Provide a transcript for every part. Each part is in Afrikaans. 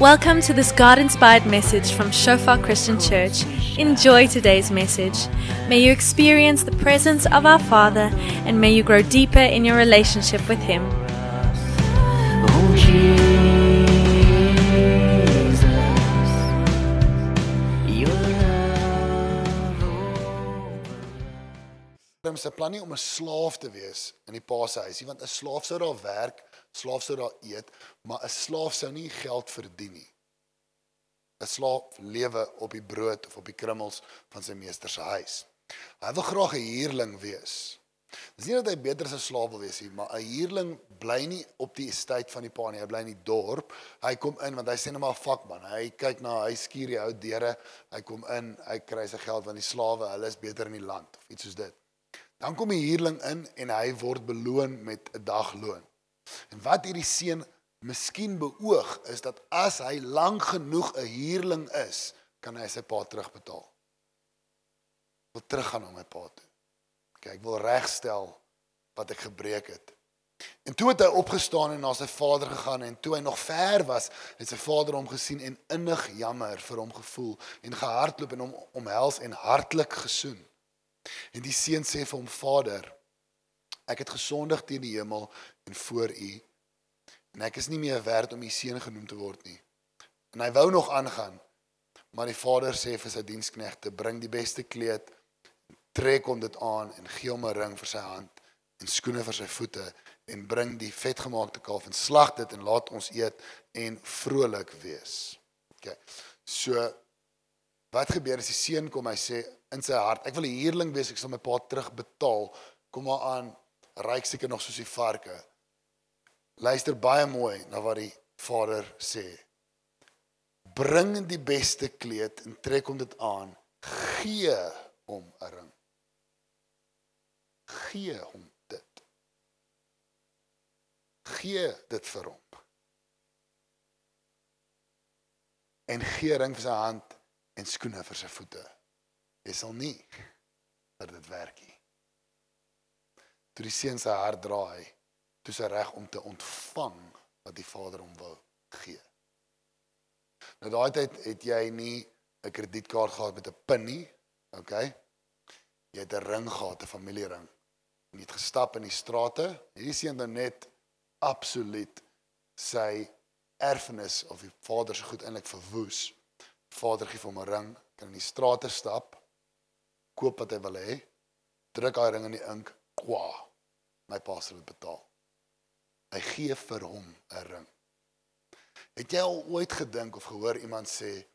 Welcome to this God inspired message from Shofar Christian Church. Enjoy today's message. May you experience the presence of our Father and may you grow deeper in your relationship with Him. Se plan nie om 'n slaaf te wees in die pa se huis nie, want 'n slaaf sou daar werk, slaaf sou daar eet, maar 'n slaaf sou nie geld verdien nie. 'n Slaaf lewe op die brood of op die krummels van sy meester se huis. Hy wil graag 'n huurling wees. Dis nie dat hy beter as 'n slaaf wil wees nie, maar 'n huurling bly nie op die estate van die pa nie, hy bly in die dorp. Hy kom in want hy sê net maar 'n vakman. Hy kyk na hy skuur die ou deure. Hy kom in, hy kry sy geld want die slawe, hulle is beter in die land of iets soos dit. Dan kom die huurling in en hy word beloon met 'n dagloon. En wat hierdie seun miskien beoog is dat as hy lank genoeg 'n huurling is, kan hy sy pa terugbetaal. Wil teruggaan na my pa toe. Kyk, ek wil regstel wat ek gebreek het. En toe het hy opgestaan en na sy vader gegaan en toe hy nog ver was, het sy vader hom gesien en innig jammer vir hom gevoel en gehardloop en hom omhels en hartlik gesoen. En die seun sê vir hom: "Vader, ek het gesondig teen die hemel en voor U en ek is nie meer werd om U seun genoem te word nie." En hy wou nog aangaan, maar die vader sê vir sy diensknegte: "Bring die beste kleed, trek hom dit aan en gee hom 'n ring vir sy hand en skoene vir sy voete en bring die vetgemaakte kalf en slag dit en laat ons eet en vrolik wees." OK. So Wat gebeur as die seun kom hy sê in sy hart ek wil 'n huurling wees ek sal my pa terugbetaal kom maar aan ryk seker nog soos die varke luister baie mooi na wat die vader sê. Bring die beste kleed en trek hom dit aan. Gee hom 'n ring. Gee hom dit. Gee dit vir hom. En gee ring vir sy hand en skoene vir sy voete. Jy sal nie dat dit werk nie. Toe die seun sy hart draai, toe sy reg om te ontvang wat die Vader hom wou gee. Nou daai tyd het jy nie 'n kredietkaart gehad met 'n pin nie, okay? Jy het 'n ring gehad, 'n familiering. En jy het gestap in die strate. Hierdie seun dan net absoluut sy erfenis of die vader se goed eintlik verwoes. Vader gee vir hom 'n ring, kan in die strate stap, koop wat hy wil hê, druk daai ring in die ink, kwa. My pa sal dit betaal. Hy gee vir hom 'n ring. Het jy al ooit gedink of gehoor iemand sê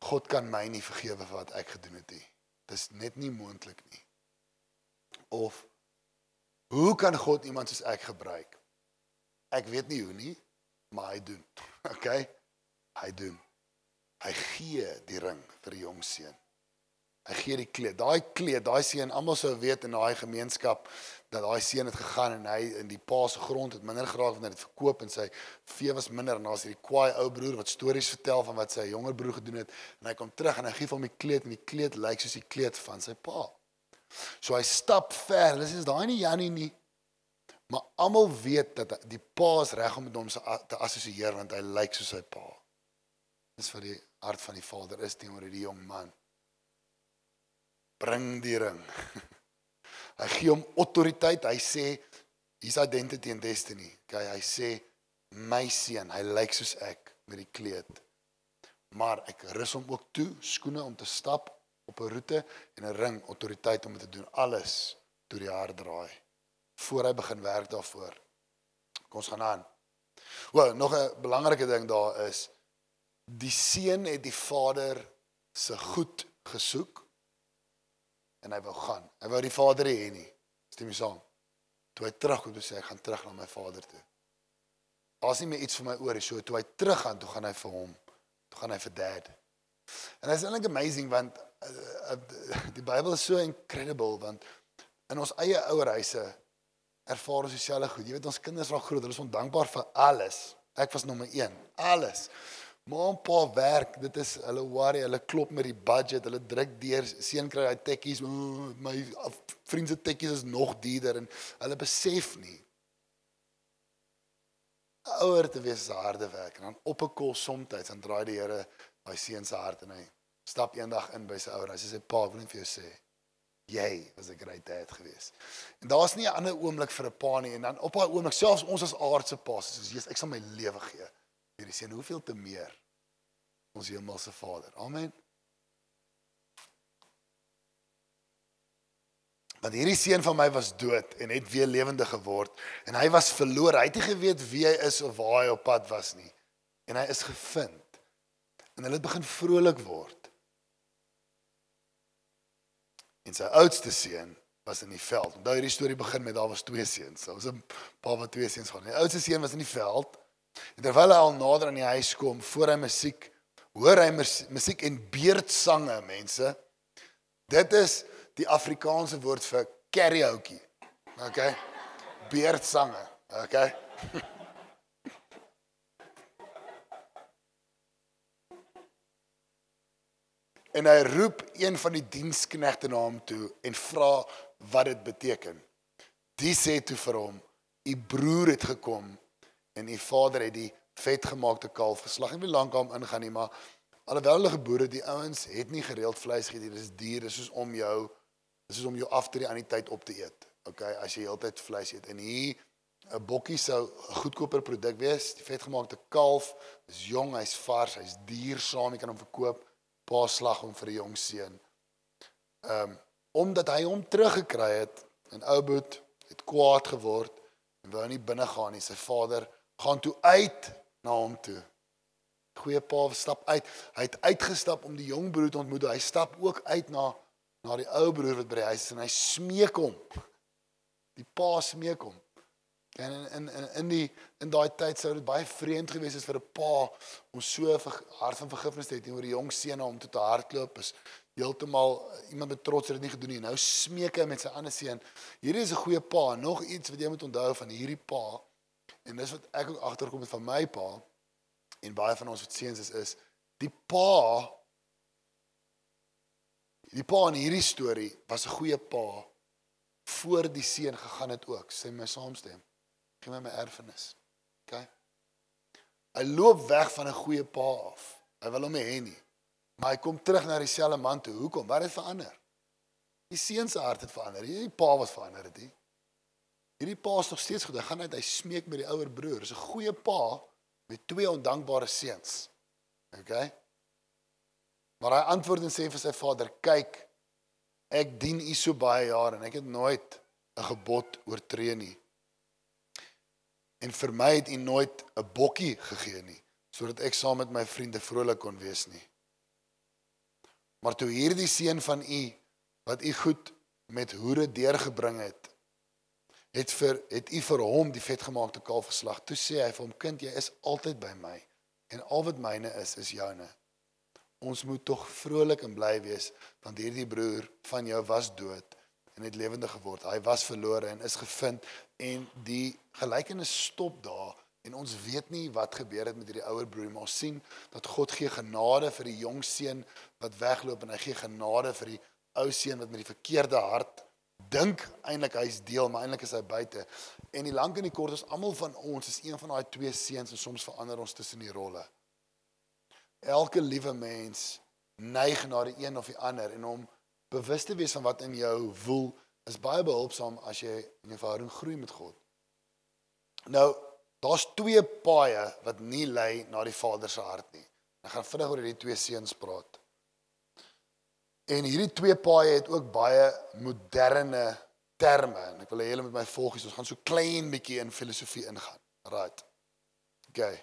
God kan my nie vergewe vir wat ek gedoen het nie. Dis net nie moontlik nie. Of hoe kan God iemand soos ek gebruik? Ek weet nie hoe nie, maar hy doen. Okay? Hy doen. Hy gee die ring vir die jong seun. Hy gee die kleed. Daai kleed, daai seun, almal sou weet in daai gemeenskap dat daai seun het gegaan en hy in die pa se grond het minder geraak want hy het dit verkoop en sy vee was minder en daar's hierdie kwaai ou broer wat stories vertel van wat sy jonger broer gedoen het en hy kom terug en hy gee vir hom die kleed en die kleed lyk soos die kleed van sy pa. So hy stap ver. Hulle sê dis daai nie Jannie nie. Maar almal weet dat die pa is reg om met hom te assosieer want hy lyk soos sy pa. Dis wat die hart van die Vader is teenoor hierdie jong man. Bring die ring. hy gee hom autoriteit. Hy sê his identity and destiny. Okay, hy sê my seun, hy lyk soos ek met die kleed. Maar ek rus hom ook toe skoene om te stap op 'n roete en 'n ring autoriteit om te doen alles toe die haar draai voor hy begin werk daarvoor. Kom ons gaan aan. O, nog 'n belangrike ding daar is die seun het die vader se goed gesoek en hy wou gaan. Hy wou die vader hê nie. Stem jy saam? Toe hy terugkom toe sê hy gaan terug na my vader toe. Daar's nie meer iets vir my oor nie. So toe hy terug gaan, toe gaan hy vir hom, toe gaan hy vir dad. En is eintlik amazing want uh, uh, die Bybel is so incredible want in ons eie ouerhuise ervaar ons dieselfde goed. Jy weet ons kinders raak groot, hulle is ondankbaar vir alles. Ek was nommer 1. Alles. Ma en pa werk, dit is hulle worry, hulle klop met die budget, hulle druk deur, seun kry hy tekkies, "Ooh, my vriend se tekkies is nog duurder en hulle besef nie. ouer te wees is harde werk en dan op 'n kol soms dan draai die Here daai seun se hart en hy stap eendag in by sy ouer. Hy sê sy pa, ek wil net vir jou sê, jy was 'n great dad gewees. En daar's nie 'n ander oomblik vir 'n pa nie en dan op daai oomblik selfs ons as aardse pa's soos Jesus, ek sal my lewe gee. Hierdie seun, hoeveel te meer ons hemelse Vader. Amen. Want hierdie seun van my was dood en het weer lewendig geword en hy was verlore. Hy het nie geweet wie hy is of waar hy op pad was nie. En hy is gevind. En hulle het begin vrolik word. En sy oudste seun was in die veld. Onthou hierdie storie begin met daar was twee seuns. Daar was 'n pa wat twee seuns gehad. Die oudste seun was in die veld. Terwyl hy al nader aan die huis kom, voor hy musiek, hoor hy mus- musiek en beerdsange, mense. Dit is die Afrikaanse woord vir karaoke. Okay? Beerdsange, okay? En hy roep een van die diensknegte na hom toe en vra wat dit beteken. Die sê toe vir hom: "U broer het gekom en u vader het die vetgemaakte kalf geslag." Wil lank daarom ingaan nie, maar alhoewel hulle geboere die ouens het nie gereeld vleis geëet nie. Dis dier, dis soos om jou dis soos om jou af te die aan die tyd op te eet. Okay, as jy heeltyd vleis eet en hier 'n bokkie sou 'n goedkoper produk wees. Die vetgemaakte kalf is jong, hy's vars, hy's duursaam, jy kan hom verkoop. Pa slag hom vir 'n jong seun. Ehm um, omdat hy hom teruggekry het en ou boet het kwaad geword en wou nie binne gaan nie. Sy vader gaan toe uit na hom toe. Goeie pa stap uit. Hy het uitgestap om die jong broer te ontmoet. Hy stap ook uit na na die ou broer wat by die huis is en hy smeek hom. Die pa smeek hom. En in in in in die in daai tyd sou dit baie vreemd gewees het vir 'n pa om so ver- hart van vergifnis te hê teenoor die jong seun na hom toe te hardloop is heeltemal iemand met trots het dit nie gedoen nie. Nou smeek hy met sy ander seun. Hierdie is 'n goeie pa. Nog iets wat jy moet onthou van hierdie pa en dis wat ek ook agterkom het van my pa en baie van ons wat seuns is is die pa die pa in hierdie storie was 'n goeie pa voor die seun gegaan het ook. Sê my saamstem. Gee my my erfenis. OK. Hy loop weg van 'n goeie pa af. Hy wil hom nie hê nie. Maar hy kom terug na dieselfde man toe. Hoekom? Wat het verander? Die seun se hart het verander. Hierdie pa was verander hy. Hierdie pa is nog steeds goed. Hy gaan uit, hy smeek met die ouer broer. Dis 'n goeie pa met twee ondankbare seuns. OK? Maar hy antwoord en sê vir sy vader: "Kyk, ek dien u so baie jare en ek het nooit 'n gebod oortree nie. En vir my het u nooit 'n bokkie gegee nie sodat ek saam met my vriende vrolik kon wees nie. Maar toe hierdie seun van u wat u goed met hoere deurgebring het, het vir het u vir hom die vetgemaakte kalf geslag. Toe sê hy vir hom: "Kind, jy is altyd by my en al wat myne is, is joune." Ons moet tog vrolik en bly wees want hierdie broer van jou was dood en het lewendig geword. Hy was verlore en is gevind en die gelykenis stop daar en ons weet nie wat gebeur het met hierdie ouer broer maar ons sien dat God gee genade vir die jong seun wat wegloop en hy gee genade vir die ou seun wat met die verkeerde hart dink eintlik hy's deel maar eintlik is hy buite. En die lank en die kort is almal van ons is een van daai twee seuns en soms verander ons tussen die rolle. Elke liewe mens neig na die een of die ander en om bewus te wees van wat in jou woel is baie behulpsaam as jy in 'n verhouding groei met God. Nou, daar's twee paaie wat nie lei na die Vader se hart nie. Ek gaan vinnig oor hierdie twee seuns praat. En hierdie twee paaie het ook baie moderne terme en ek wil hê julle moet my volg hier. Ons gaan so klein bietjie in filosofie ingaan. Right. Okay.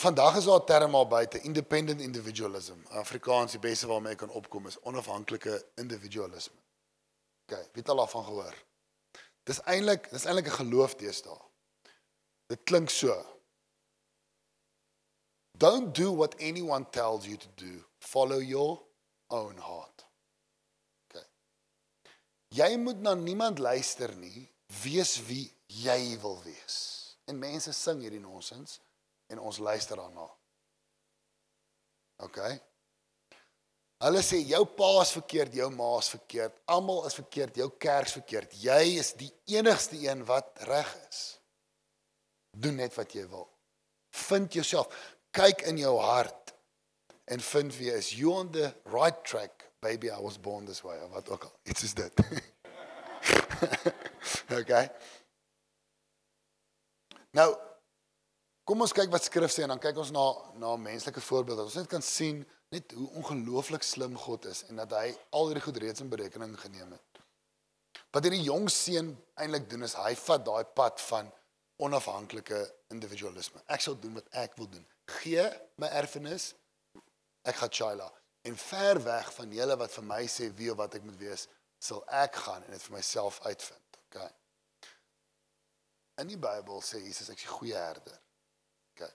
Vandag is daar 'n term al buite, independent individualism. Afrikaans die beste waarmee ek kan opkom is onafhanklike individualisme. Okay, wie het al daarvan gehoor? Dis eintlik, dis eintlik 'n geloof deesdae. Dit klink so. Don't do what anyone tells you to do. Follow your own heart. Okay. Jy moet na niemand luister nie. Wees wie jy wil wees. En mense sing hierdie nonsens en ons luister daarna. OK. Hulle sê jou pa is verkeerd, jou ma is verkeerd, almal is verkeerd, jou kerk is verkeerd. Jy is die enigste een wat reg is. Doen net wat jy wil. Vind jouself. Kyk in jou hart en vind jy is. You on the right track. Baby, I was born this way. of Wat ook al. Iets is dit. okay. Nou kom ons kyk wat skrif sê en dan kyk ons na na menslike voorbeelde. Ons net kan sien net hoe ongelooflik slim God is en dat hy al hierdie goed reeds in berekening geneem het. Wat hierdie jong seun eintlik doen is hy vat daai pad van onafhanklike individualisme. Ek sal doen wat ek wil doen. Gee my erfenis. Ek gaan Chila en ver weg van julle wat vir my sê wie of wat ek moet wees, sal ek gaan en dit vir myself uitvind. Okay. In die Bybel sê Jesus ek is die goeie herder. Okay.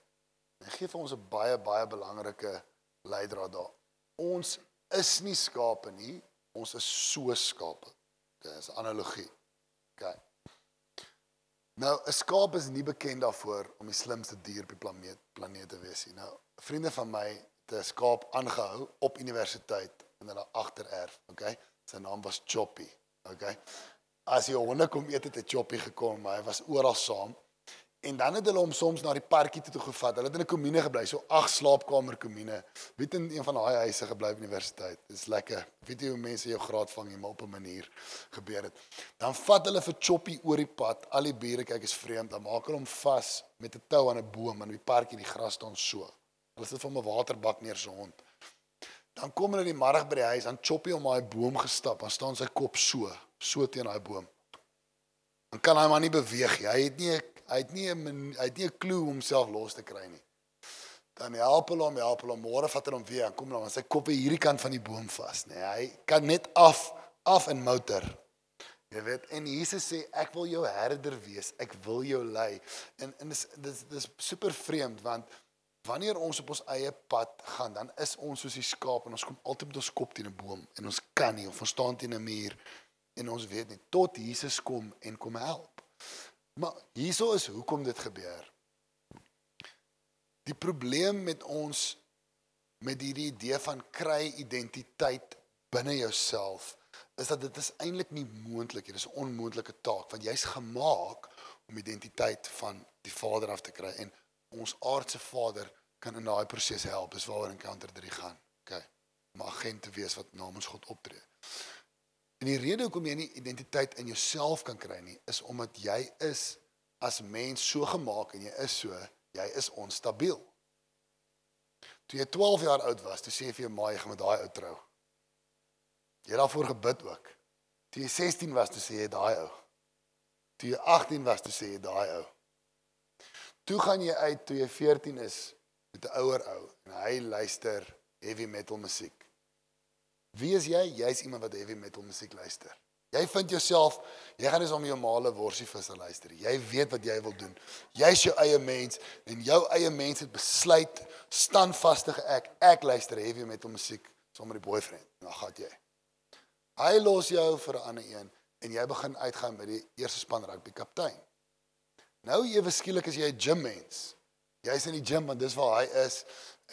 Hy gee vir ons 'n baie baie belangrike leidraad daar. Ons is nie skape nie, ons is so skape. Okay, dis 'n analogie. Okay. Nou, 'n skaap is nie bekend daarvoor om die slimste dier op die planeet planeet te wees nie. Nou, vriende van my het 'n skaap aangehou op universiteit in hulle agtererf, okay? Sy naam was Choppy, okay? As hy honde kom eet het 'n Choppy gekom, maar hy was oral saam. En dan het hulle hom soms na die parkie toe, toe gevat. Hulle het in 'n komune gebly, so ag slaapkamer komune. Weet in een van daai huise gebly op universiteit. Dis lekker. Weet jy hoe mense jou graad vang hier maar op 'n manier gebeur het. Dan vat hulle vir Choppy oor die pad. Al die bure kyk is vreemd. Dan maak hulle hom vas met 'n tou aan 'n boom in die parkie. Die gras staan so. Hulle sit vir 'n waterbak neer so hond. Dan kom hulle in die middag by die huis, dan Choppy om daai boom gestap. Dan staan sy kop so, so teen daai boom. Dan kan hy maar nie beweeg nie. Hy het nie hy het nie 'n hy het nie 'n klou om homself los te kry nie. Dan help hulle hom, help hulle hom. Môre vat hulle hom weer en kom dan sy kop hierdie kant van die boom vas, nê. Nee, hy kan net af af in motor. Jy weet, en Jesus sê ek wil jou herder wees. Ek wil jou lei. En en dis dis dis super vreemd want wanneer ons op ons eie pad gaan, dan is ons soos die skaap en ons kom altyd met ons kop teen 'n boom en ons kan nie of ons staan teen 'n muur en ons weet nie tot Jesus kom en kom help. Maar hieso is hoekom dit gebeur. Die probleem met ons met hierdie idee van kry identiteit binne jouself is dat dit is eintlik nie moontlik nie. Dit is 'n onmoontlike taak want jy's gemaak om identiteit van die Vader af te kry en ons aardse Vader kan in daai proses help. Dis waaroor encounter 3 gaan. OK. Om agent te wees wat namens God optree. En die rede hoekom jy nie identiteit in jouself kan kry nie, is omdat jy is as mens so gemaak en jy is so, jy is onstabiel. Toe jy 12 jaar oud was, toe sê jy vir jou ma jy gaan met daai ou trou. Jy het daarvoor gebid ook. Toe jy 16 was, toe sê jy daai ou. Toe jy 18 was, toe sê jy daai ou. Toe gaan jy uit toe jy 14 is met 'n ouer ou en hy luister heavy metal musiek. Wie is jy? Jy's iemand wat heavy metal musiek luister. Jy vind jouself, jy gaan eens om jou male worsievisse luister. Jy weet wat jy wil doen. Jy's jou eie mens en jou eie mens het besluit standvastige ek, ek luister heavy metal musiek saam met die boyfriend. Dan gaan jy. Hy los jou vir 'n ander een en jy begin uitgaan by die eerste span rugby kaptein. Nou ewe skielik is jy 'n gym mens. Jy's in die gym want dis waar hy is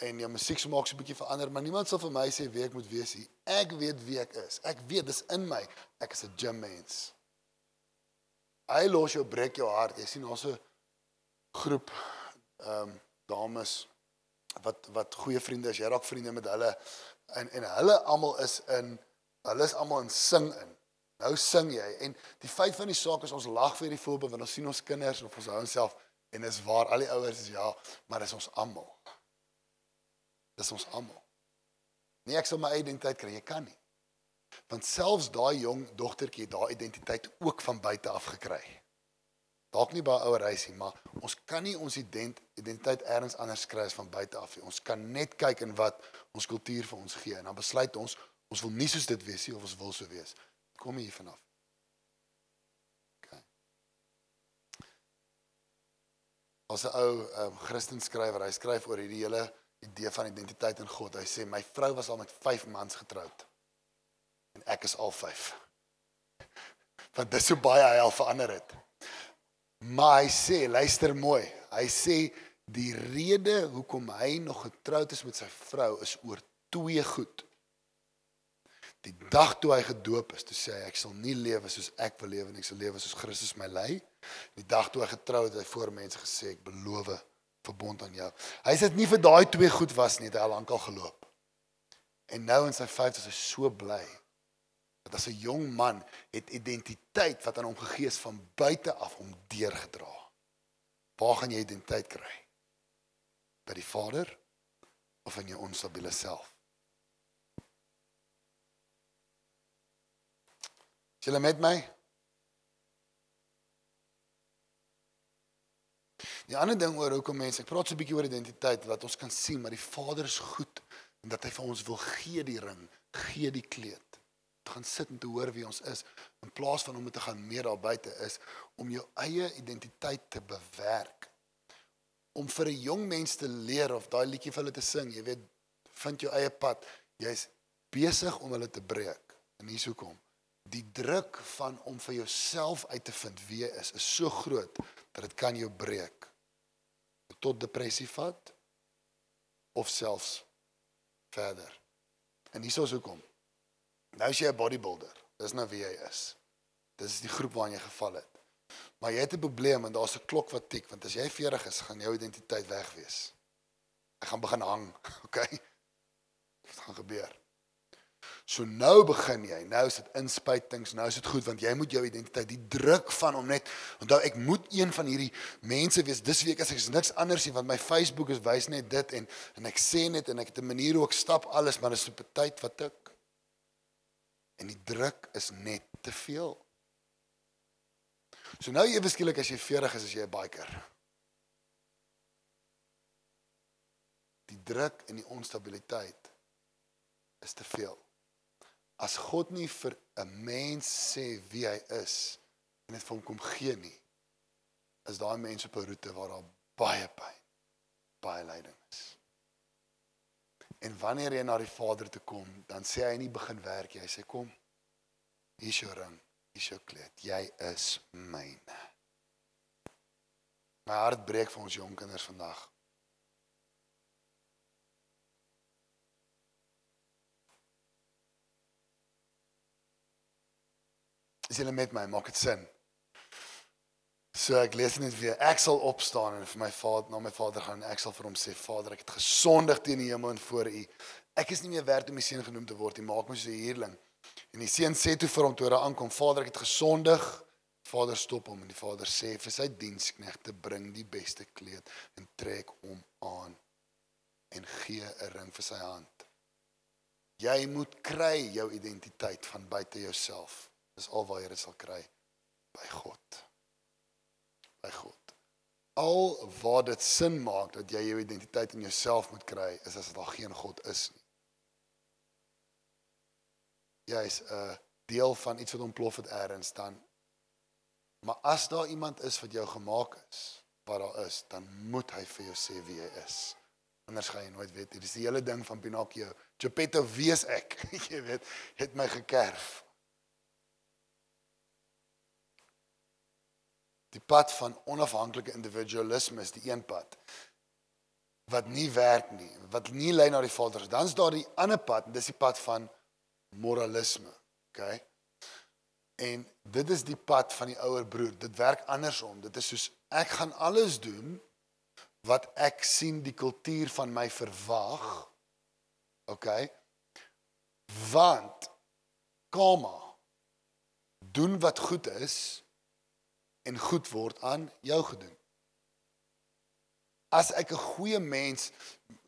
en jou musiek se maak so 'n bietjie verander, maar niemand sal vir my sê wie ek moet wees nie. Ek weet wie ek is. Ek weet dis in my. Ek is 'n gym mens. Hy los jou breek jou hart. Jy sien daar's 'n groep ehm um, dames wat wat goeie vriende is. Jy raak vriende met hulle en en hulle almal is in hulle is almal in sing in. Nou sing jy en die feit van die saak is ons lag vir hierdie voorbeeld want ons sien ons kinders of ons hou onsself en dis waar al die ouers is ja, maar dis ons almal. Dis ons almal. Nee, ek sal my identiteit kry, jy kan nie. Want selfs daai jong dogtertjie het daai identiteit ook van buite af gekry. Dalk nie by ouer huisie, maar ons kan nie ons ident, identiteit elders anders kry as van buite af nie. Ons kan net kyk in wat ons kultuur vir ons gee en dan besluit ons ons wil nie soos dit wees nie of ons wil so wees. Kom hier vanaf. Okay. As 'n ou um, Christen skrywer, hy skryf oor hierdie hele idee van identiteit in God. Hy sê my vrou was al met 5 mans getroud. En ek is al 5. Want dis so baie hy al verander het. Maar hy sê, luister mooi. Hy sê die rede hoekom hy nog getroud is met sy vrou is oor twee goed. Die dag toe hy gedoop is, toe sê hy ek sal nie lewe soos ek wil lewe nie, ek sal lewe soos Christus my lei Die dag toe hy getrou het, het hy voor mense gesê ek beloof verbond aan jou. Hy sê dit nie vir daai twee goed was nie, het hy al lankal geloop. En nou in sy 50's is hy so bly dat as 'n jong man het identiteit wat aan hom gegee is van buite af om deurgedra. Waar gaan jy identiteit kry? By die Vader of in jou onstabiele self? Is julle met my? Die ander ding oor hoekom mense, ek praat so 'n bietjie oor identiteit wat ons kan sien, maar die Vader is goed en dat hy vir ons wil gee die ring, gee die kleed. Te gaan sit en te hoor wie ons is in plaas van om te gaan meer daar buite is om jou eie identiteit te bewerk. Om vir 'n jong mens te leer of daai liedjie vir hulle te sing, jy weet, vind jou eie pad. Jy's besig om hulle te breek. En hier's hoekom. Die druk van om vir jouself uit te vind wie jy is, is so groot dat dit kan jou breek tot depressie vat of selfs verder. En hier is hoekom. Nou as jy 'n bodybuilder, dis nou wie jy is. Dis die groep waarin jy geval het. Maar jy het 'n probleem en daar's 'n klok wat tik want as jy 40 is, gaan jou identiteit weg wees. Hy gaan begin hang, okay? Wat gaan gebeur? So nou begin jy. Nou is dit inspuitings, nou is dit goed want jy moet jou identiteit, die druk van om net onthou ek moet een van hierdie mense wees. Dis wie ek is. Ek is niks anders nie want my Facebook is wys net dit en en ek sê net en ek het 'n manier hoe ek stap alles, maar dis op 'n tyd wat ek en die druk is net te veel. So nou ewe skielik as jy 40 is as jy 'n biker. Die druk en die onstabiliteit is te veel as God nie vir 'n mens sê wie hy is en dit vir hom kom gee nie, is daai mens op 'n roete waar daar baie pyn, baie lyding is. En wanneer jy na die Vader toe kom, dan sê hy nie begin werk jy, hy sê kom. Hier is jou ring, hier is jou kleed. Jy is myne. My hart breek vir ons jong kinders vandag. Is julle met my? Maak dit sin? So ek lees net weer. Ek sal opstaan en vir my vader, na my vader gaan. Ek sal vir hom sê, Vader, ek het gesondig teen die hemel en voor U. Ek is nie meer werd om die seun genoem te word nie. Maak my so 'n huurling. En die seun sê toe vir hom toe hy aankom, Vader, ek het gesondig. Vader stop hom en die vader sê vir sy diensknegte bring die beste kleed en trek hom aan en gee 'n ring vir sy hand. Jy moet kry jou identiteit van buite jouself. Dis al waar jy dit sal kry by God. By God. Al waar dit sin maak dat jy jou identiteit in jouself moet kry, is as daar geen God is nie. Jy is 'n deel van iets wat ontplof het eers dan. Maar as daar iemand is wat jou gemaak is, wat daar is, dan moet hy vir jou sê wie hy is. Anders gaan jy nooit weet. Dit is die hele ding van Pinocchio. Geppetto, wie is ek? jy weet, het my gekerf. Pad van onafhanklike individualisme is die een pad wat nie werk nie, wat nie lei na die Vader nie. Dan's daar die ander pad, dis die pad van moralisme. OK? En dit is die pad van die ouer broer. Dit werk andersom. Dit is soos ek gaan alles doen wat ek sien die kultuur van my verwag. OK? Want komma doen wat goed is en goed word aan jou gedoen. As ek 'n goeie mens,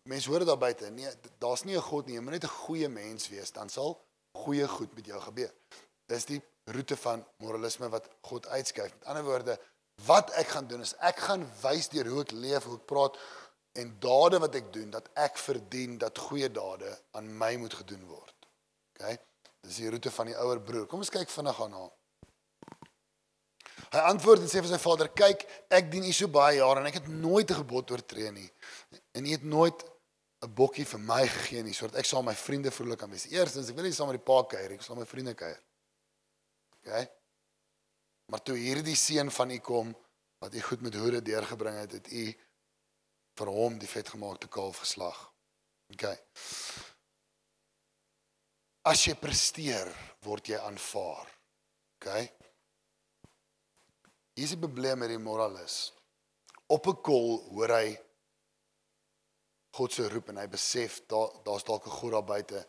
mense hoor dit daar buite, nee, daar's nie 'n God nie, jy moet net 'n goeie mens wees, dan sal goeie goed met jou gebeur. Dis die roete van moralisme wat God uitskuif. Met ander woorde, wat ek gaan doen is ek gaan wys deur hoe ek leef, hoe ek praat en dade wat ek doen dat ek verdien dat goeie dade aan my moet gedoen word. OK? Dis die roete van die ouer broer. Kom ons kyk vinnig aan hom. Hy antwoord en sê vir sy vader: "Kyk, ek dien u so baie jare en ek het nooit 'n gebod oortree nie. En u het nooit 'n bokkie vir my gegee nie sodat ek saam met my vriende vrolik kan wees. Eerstens, ek wil nie saam met die pa kuier, ek wil met my vriende kuier." OK? Maar toe hierdie seun van u kom wat u goed met hoede deurgebring het, het u vir hom die vetgemaakte kalf geslag. OK. As jy presteer, word jy aanvaar. OK? Hier's die probleem met die moralis. Op 'n kol hoor hy God se roep en hy besef daar daar's dalk 'n God daar buite.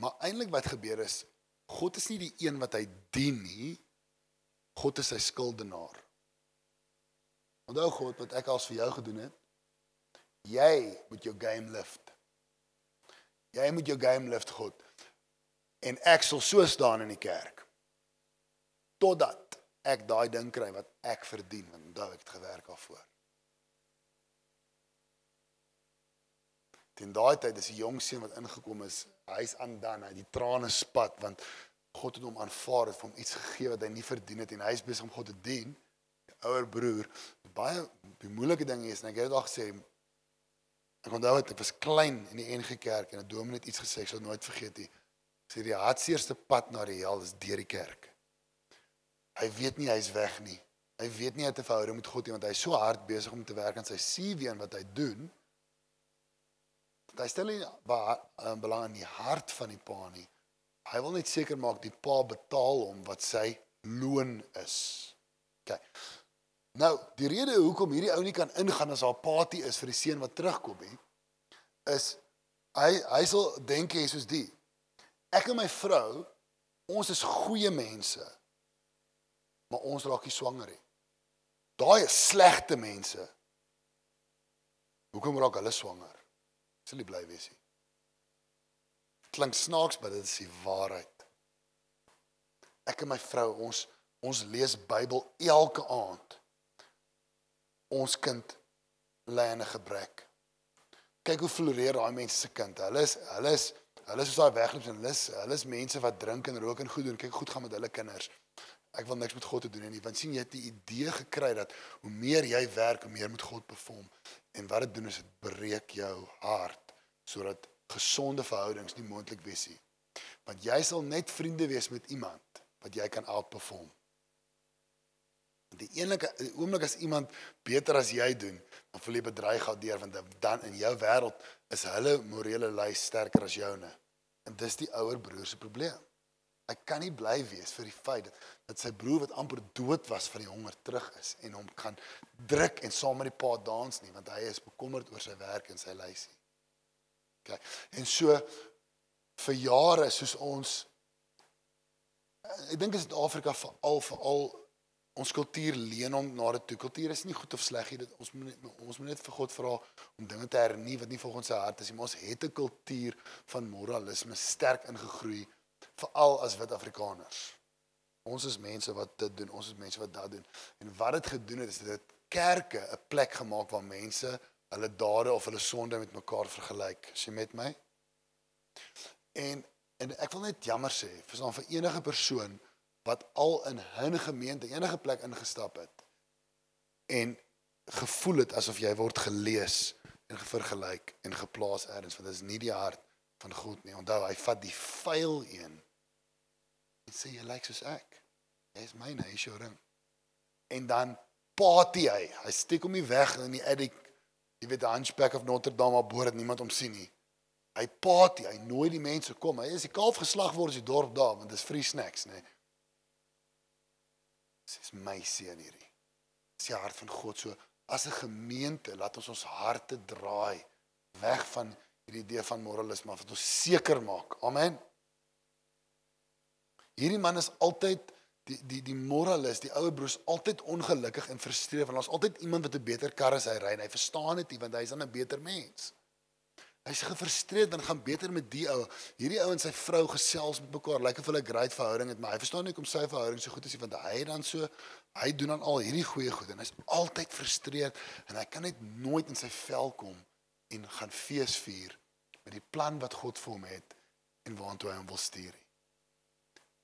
Maar eintlik wat gebeur is God is nie die een wat hy dien nie. God is sy skuldenaar. Onthou God wat ek als vir jou gedoen het. Jy moet jou game lift. Jy moet jou game lift God. En ek sal so staan in die kerk totdat ek daai ding kry wat ek verdien want onthou ek het gewerk daarvoor. Teen daai tyd is die jong seun wat ingekom is, hy's aandaan, hy die trane spat want God het hom aanvaar het hom iets gegee wat hy nie verdien het en hy's besig om God te dien. Die ouer broer, baie die moeilike ding is en ek het dit al gesê ek onthou dit, ek was klein in die NG Kerk en 'n dominee het iets gesê, ek sal nooit vergeet nie. Sê die hartseerste pad na die hel is deur die kerk. Hy weet nie hy's weg nie. Hy weet nie hy het 'n verhouding met God nie want hy's so hard besig om te werk aan sy CV en wat hy doen. Dat hy stel nie ba- eh, belang in die hart van die pa nie. Hy wil net seker maak die pa betaal hom wat sy loon is. OK. Nou, die rede hoekom hierdie ou nie kan ingaan as haar patie is vir die seun wat terugkom nie, is hy hy sal dink hy soos die. Ek en my vrou, ons is goeie mense. Maar ons raak nie swanger nie. Daai is slegte mense. Hoekom raak hulle swanger? Sal nie bly wees nie. Klink snaaks, maar dit is die waarheid. Ek en my vrou, ons ons lees Bybel elke aand. Ons kind lê in 'n gebrek. Kyk hoe floreer daai mense se kind. Hulle is hulle is hulle is soos daai wegloop en hulle is hulle is mense wat drink en rook en goed doen. Kyk goed gaan met hulle kinders. Ek wil niks met God te doen nie, want sien jy het die idee gekry dat hoe meer jy werk, hoe meer moet God perform. En wat dit doen is dit breek jou hart sodat gesonde verhoudings nie moontlik wees nie. Want jy sal net vriende wees met iemand wat jy kan outperform. Die enige oomblik as iemand beter as jy doen, dan voel jy bedreig gaan deur want dan in jou wêreld is hulle morele lys sterker as joune. En dis die ouer broer se probleem. Hy kan nie bly wees vir die feit dat, dat sy broer wat amper dood was van die honger terug is en hom kan druk en saam met die pa dans nie want hy is bekommerd oor sy werk en sy lysie. OK. En so vir jare soos ons ek dink in Suid-Afrika veral veral ons kultuur leen hom na dit toe. Kultuur is nie goed of sleg nie. Dit ons moet net, ons moet net vir God vra om dinge te hernie wat nie volgens sy hart is nie. Maar ons het 'n kultuur van moralisme sterk ingegroei veral as wit Afrikaners. Ons is mense wat dit doen, ons is mense wat dat doen. En wat dit gedoen het is dit kerke 'n plek gemaak waar mense hulle dade of hulle sonde met mekaar vergelyk. Is jy met my? En en ek wil net jammer sê vir so 'n vir enige persoon wat al in 'n gemeente enige plek ingestap het en gevoel het asof jy word gelees en vergelyk en geplaas elders want dit is nie die hart van God nie. Onthou, hy vat die vuil een en sê jy lyk soos ek. Jy is myne, hy is jou ring. En dan party hy. Hy steek hom nie weg in die attic. Jy weet die Hunchback of Notre Dame op boord niemand hom sien nie. Hy party, hy nooi die mense kom. Hy is die kalf geslag word in die dorp daar want dis free snacks, nê. Dis my seun hierdie. Dis die hart van God so as 'n gemeente laat ons ons harte draai weg van hierdie idee van moralisme wat ons seker maak. Amen. Hierdie man is altyd die die die moralis, die ouer broers altyd ongelukkig en frustreerd want daar's altyd iemand wat 'n beter kar as hy ry en hy verstaan dit nie want hy's dan 'n beter mens. Hy's gefrustreerd en gaan beter met die ou. Hierdie ou en sy vrou gesels met mekaar, lyk of hulle 'n great verhouding het, maar hy verstaan nie hoekom sy verhouding so goed is nie want hy dan so hy doen dan al hierdie goeie goed en hy's altyd frustreerd en hy kan net nooit in sy vel kom en gaan fees vier met die plan wat God vir hom het en waartoe hy hom wil stuur.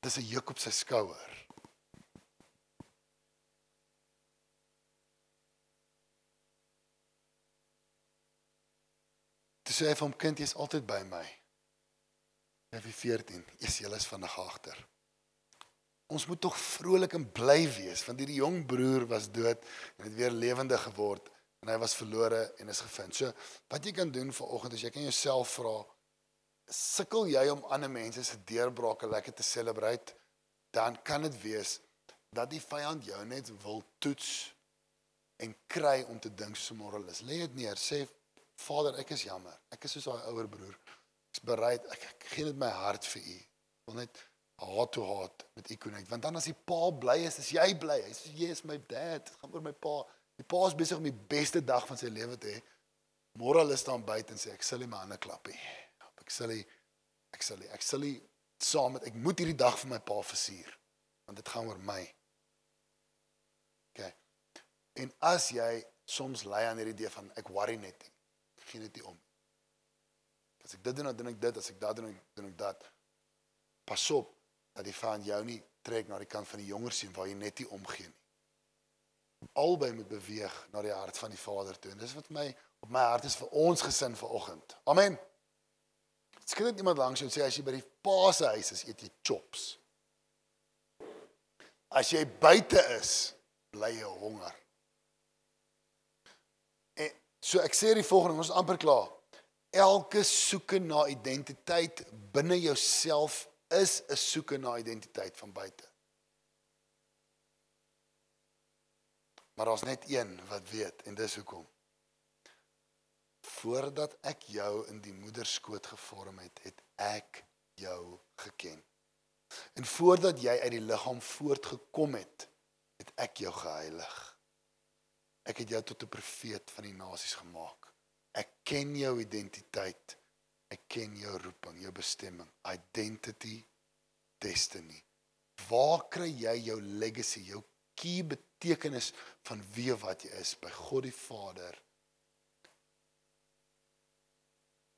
Dis 'n juk op sy skouer. Toe sê hy vir hom kind, jy's altyd by my. Vir 14, is jy is vandag agter. Ons moet tog vrolik en bly wees want hierdie jong broer was dood en het weer lewendig geword en hy was verlore en is gevind. So wat jy kan doen vanoggend is jy kan jouself vra sukkel jy om ander mense se deurbrake lekker te celebrate dan kan dit wees dat die vyand jou net wil toets en kry om te dink 'n moralis. Lê dit neer, sê Vader, ek is jammer. Ek is soos daai ouer broer. Ek's bereid, ek, ek gee net my hart vir u. Ek wil net haat toe haat met u connect, want dan as die pa bly is, is jy bly. Hy sê jy is my dad. Dit gaan oor my pa. Die pa is besig om die beste dag van sy lewe te hê. Moralis staan buite en sê ek sal nie my hande klap nie. Ek sal nie ek sal nie ek sal nie saam met ek moet hierdie dag vir my pa versier want dit gaan oor my. OK. En as jy soms lei aan hierdie idee van ek worry net nie. Geen dit nie om. As ek dit doen, dan doen ek dit, as ek dat doen, dan doen ek dat. Pas op dat die van jou nie trek na die kant van die jonger sien waar jy net nie omgee nie. Albei moet beweeg na die hart van die Vader toe. En dis wat my op my hart is vir ons gesin vanoggend. Amen. Skryf net iemand langs jou sê as jy by die pa se huis is, eet jy chops. As jy buite is, bly jy honger. En so ek sê die volgende, ons is amper klaar. Elke soeke na identiteit binne jouself is 'n soeke na identiteit van buite. Maar daar's net een wat weet en dis hoekom. Voordat ek jou in die moederskoot gevorm het, het ek jou geken. En voordat jy uit die liggaam voortgekom het, het ek jou geheilig. Ek het jou tot 'n profeet van die nasies gemaak. Ek ken jou identiteit. Ek ken jou roeping, jou bestemming, identity, destiny. Waar kry jy jou legacy, jou key betekenis van wie wat jy is by God die Vader?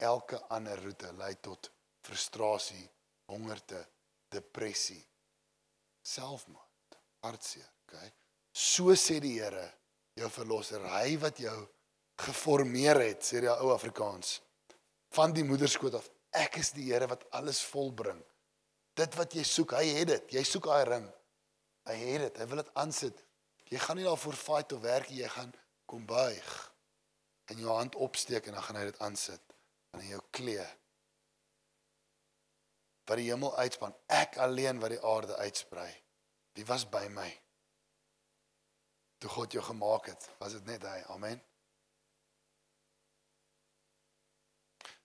Elke ander roete lei tot frustrasie, hongerte, depressie, selfmoord, hartseer, okay? So sê die Here, jou verlosser, hy wat jou geformeer het, sê die ou Afrikaans, van die moederskoot af. Ek is die Here wat alles volbring. Dit wat jy soek, hy het dit. Jy soek daai ring. Hy het dit. Hy wil dit aansit. Jy gaan nie daarvoor fight of werk nie, jy gaan kom buig en jou hand opsteek en dan gaan hy dit aansit aan jou klee. Wat die hemel uitspan, ek alleen wat die aarde uitsprei. Wie was by my? Toe God jou gemaak het, was dit net hy. Amen.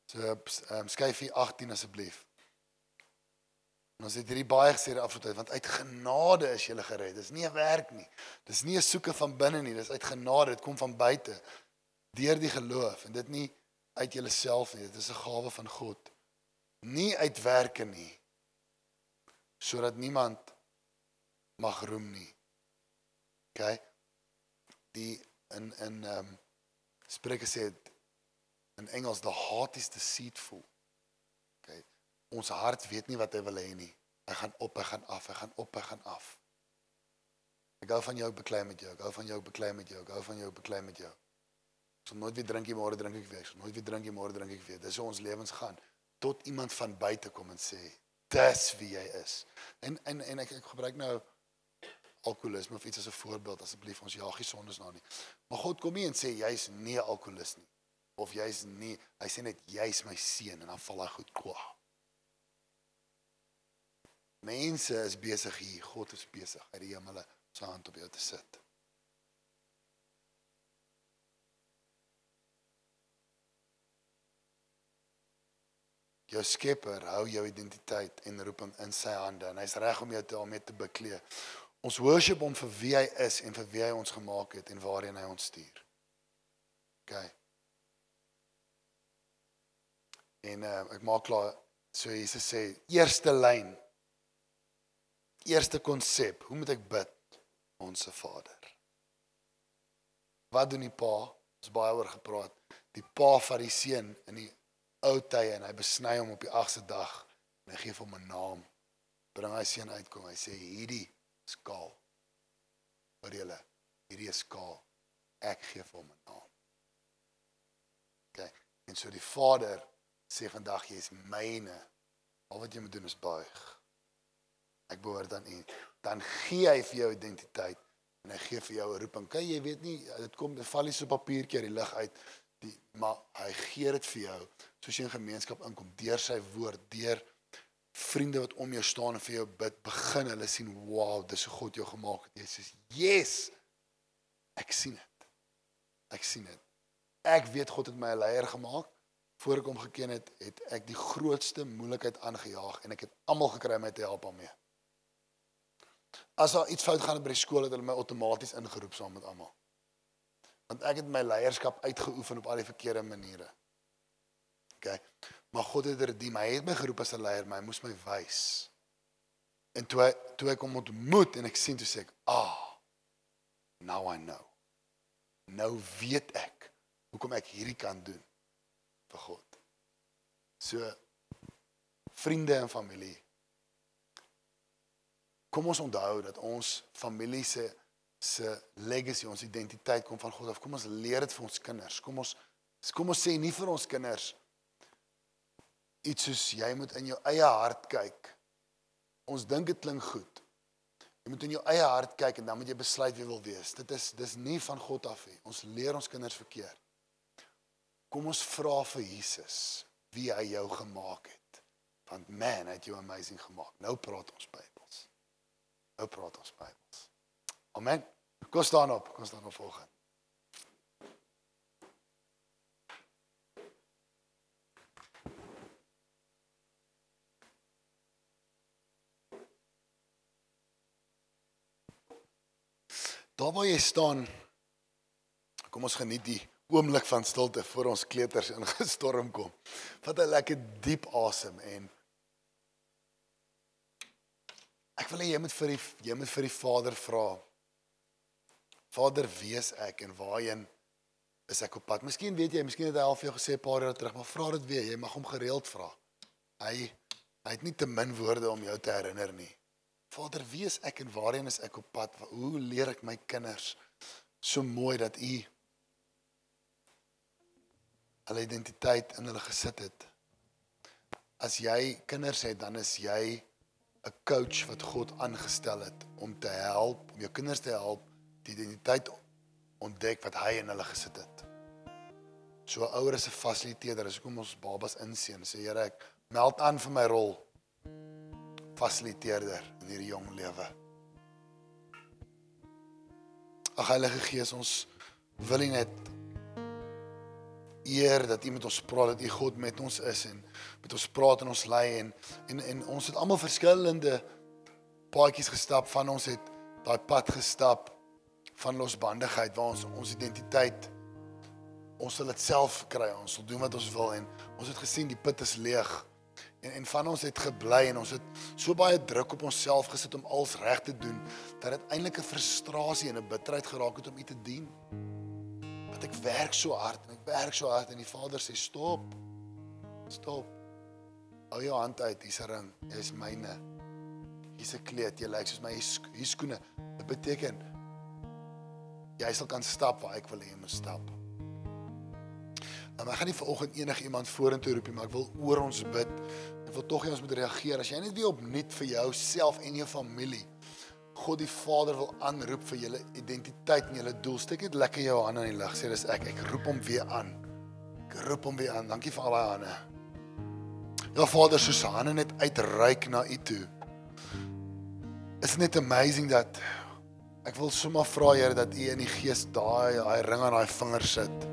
So um, skyfie 18 asseblief. En ons het hierdie baie gesê die afgelope tyd want uit genade is jy gered. Dis nie 'n werk nie. Dis nie 'n soeke van binne nie, dis uit genade. Dit kom van buite deur die geloof en dit nie uit jouself nie. Dit is 'n gawe van God. Nie uit werke nie. Sodat niemand mag roem nie. OK. Die in in ehm um, Spreuke sê in Engels the heart is deceitful. OK. Ons hart weet nie wat hy wil hê nie. Hy gaan op, hy gaan af, hy gaan op, hy gaan af. Ek gou van jou beklei met jou, ek gou van jou beklei met jou, ek gou van jou beklei met jou. Sal nooit weer drink nie, môre drink ek weer. Ek sal nooit weer drink nie, môre drink ek weer. Dis hoe ons lewens gaan tot iemand van buite kom en sê, "Dis wie jy is." En en en ek ek gebruik nou alkoholisme of iets as 'n voorbeeld asseblief ons jaag nie sondes na nie. Maar God kom nie en sê jy's nie 'n alkoholist nie of jy's nie hy sê net jy's my seun en dan val hy goed kwa. Mense is besig hier, God is besig uit die hemele sy hand op jou te sit. Jou Skepper hou jou identiteit en roeping in sy hande en hy's reg om jou te daarmee te beklee. Ons worship hom vir wie hy is en vir wie hy ons gemaak het en waarheen hy ons stuur. OK. En uh, ek maak klaar so Jesus sê eerste lyn. Eerste konsep, hoe moet ek bid? Onse Vader. Wat doen die pa? Ons baie oor gepraat. Die pa van die seun in die ou tye en hy besny hom op die 8ste dag en hy gee hom 'n naam. Bring hy seun uitkom. Hy sê hierdie skaal. Hoor julle, hierdie is skaal. Ek gee vir hom 'n naam. OK. En so die Vader sê vandag jy is myne. Al wat jy moet doen is buig. Ek behoort aan U. Dan gee hy vir jou identiteit en hy gee vir jou 'n roeping. Kyk, jy weet nie, dit kom dit val nie so papiertjie uit die lug uit die maar hy gee dit vir jou soos jy in gemeenskap inkom deur sy woord, deur vriende wat om jou staan en vir jou bid, begin hulle sien, "Wow, dis hoe God jou gemaak het." Jy sê, "Yes." Ek sien dit. Ek sien dit. Ek weet God het my 'n leier gemaak. Voor ek hom geken het, het ek die grootste moeilikheid aangejaag en ek het almal gekry om my te help daarmee. As daar iets fout gaan by die skool het hulle my outomaties ingeroep saam met almal. Want ek het my leierskap uitgeoefen op al die verkeerde maniere. OK. Maar God het redeem. Hy het my geroep as 'n leier, maar hy moes my wys. En toe hy, toe ek hom ontmoet en ek sien toe sê ek, "Ah, now I know." Nou weet ek hoekom ek hierdie kan doen vir God. So vriende en familie. Kom ons onthou dat ons familie se se legacy, ons identiteit kom van God af. Kom ons leer dit vir ons kinders. Kom ons kom ons sê nie vir ons kinders iets soos jy moet in jou eie hart kyk. Ons dink dit klink goed. Jy moet in jou eie hart kyk en dan moet jy besluit wie wil wees. Dit is dis nie van God af nie. Ons leer ons kinders verkeerd. Kom ons vra vir Jesus wie hy jou gemaak het. Want man, hy het jou amazing gemaak. Nou praat ons Bybels. Nou praat ons Bybels. Amen. Kom staan op. Kom staan op volgende. Daar waar jy staan, kom ons geniet die oomblik van stilte voor ons kleuters ingestorm kom. Vat 'n lekker diep asem en ek wil hê jy moet vir die jy moet vir die Vader vra. Vader, wie is ek en waarheen is ek op pad? Miskien weet jy, miskien het hy al vir jou gesê 'n paar jaar terug, maar vra dit weer. Jy mag hom gereeld vra. Hy hy het nie te min woorde om jou te herinner nie. Vader, wie is ek en waarheen is ek op pad? Hoe leer ek my kinders so mooi dat U hulle identiteit in hulle gesit het? As jy kinders het, dan is jy 'n coach wat God aangestel het om te help, om jou kinders te help die identiteit ontdek wat hy in hulle gesit het. So 'n ouer is 'n fasiliteerder. As kom ons babas inseën, sê Here, ek meld aan vir my rol fasiliteerder in hierdie jong lewe. Ag Heilige Gees, ons wil U net eer dat U met ons praat, dat U God met ons is en met ons praat en ons lei en en en ons het almal verskillende paadjies gestap van ons het daai pad gestap van losbandigheid waar ons ons identiteit ons sal dit self kry, ons sal doen wat ons wil en ons het gesien die put is leeg en en van ons het gebly en ons het so baie druk op onsself gesit om alles reg te doen dat dit eintlik 'n frustrasie en 'n bitterheid geraak het om U te dien. Dat ek werk so hard en ek werk so hard en die Vader sê stop. Stop. Hou jou hand uit, hier's 'n ring. Jy's myne. Hier's 'n kleed, jy lyk soos my hier skoene. Dit beteken jy sal kan stap waar ek wil hê jy moet stap. Nou, ek gaan nie vanoggend enigiemand vorentoe roep nie, maar ek wil oor ons bid. Ek wil tog hê ons moet reageer. As jy net weer opnuut vir jouself en jou familie God die Vader wil aanroep vir julle identiteit en julle doel. Steek net lekker jou hande in die lug. Sê dis ek. Ek roep hom weer aan. Ek roep hom weer aan. Dankie vir al daai hande. Ja Vader, soos hande net uitreik na U toe. Is net amazing dat ek wil sommer vra Here dat U in die gees daai daai ring aan daai vinger sit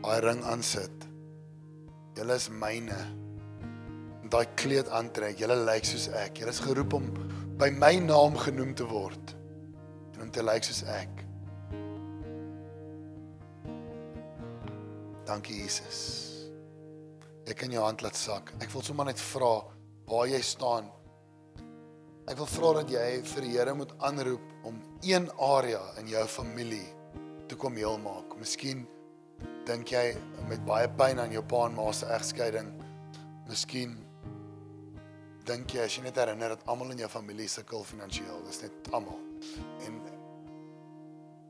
daai ring aansit. Julle is myne. Daai kleed aantrek. Julle lyk soos ek. Julle is geroep om by my naam genoem te word en om te lyk soos ek. Dankie Jesus. Ek kan jou hand laat sak. Ek wil sommer net vra waar jy staan. Ek wil vra dat jy vir die Here moet aanroep om een area in jou familie te kom heel maak. Miskien dink jy met baie pyn aan jou pa en ma se egskeiding. Miskien dink jy as jy net herinner dat almal in jou familie sukkel finansiëel, dis net almal. En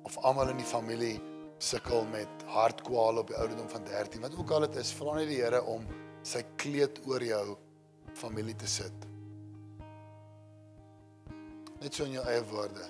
of almal in die familie sukkel met hartkwale op die ouderdom van 13. Wat ook al dit is, vra net die Here om sy kleed oor jou familie te sit. Net so in jou eie woorde.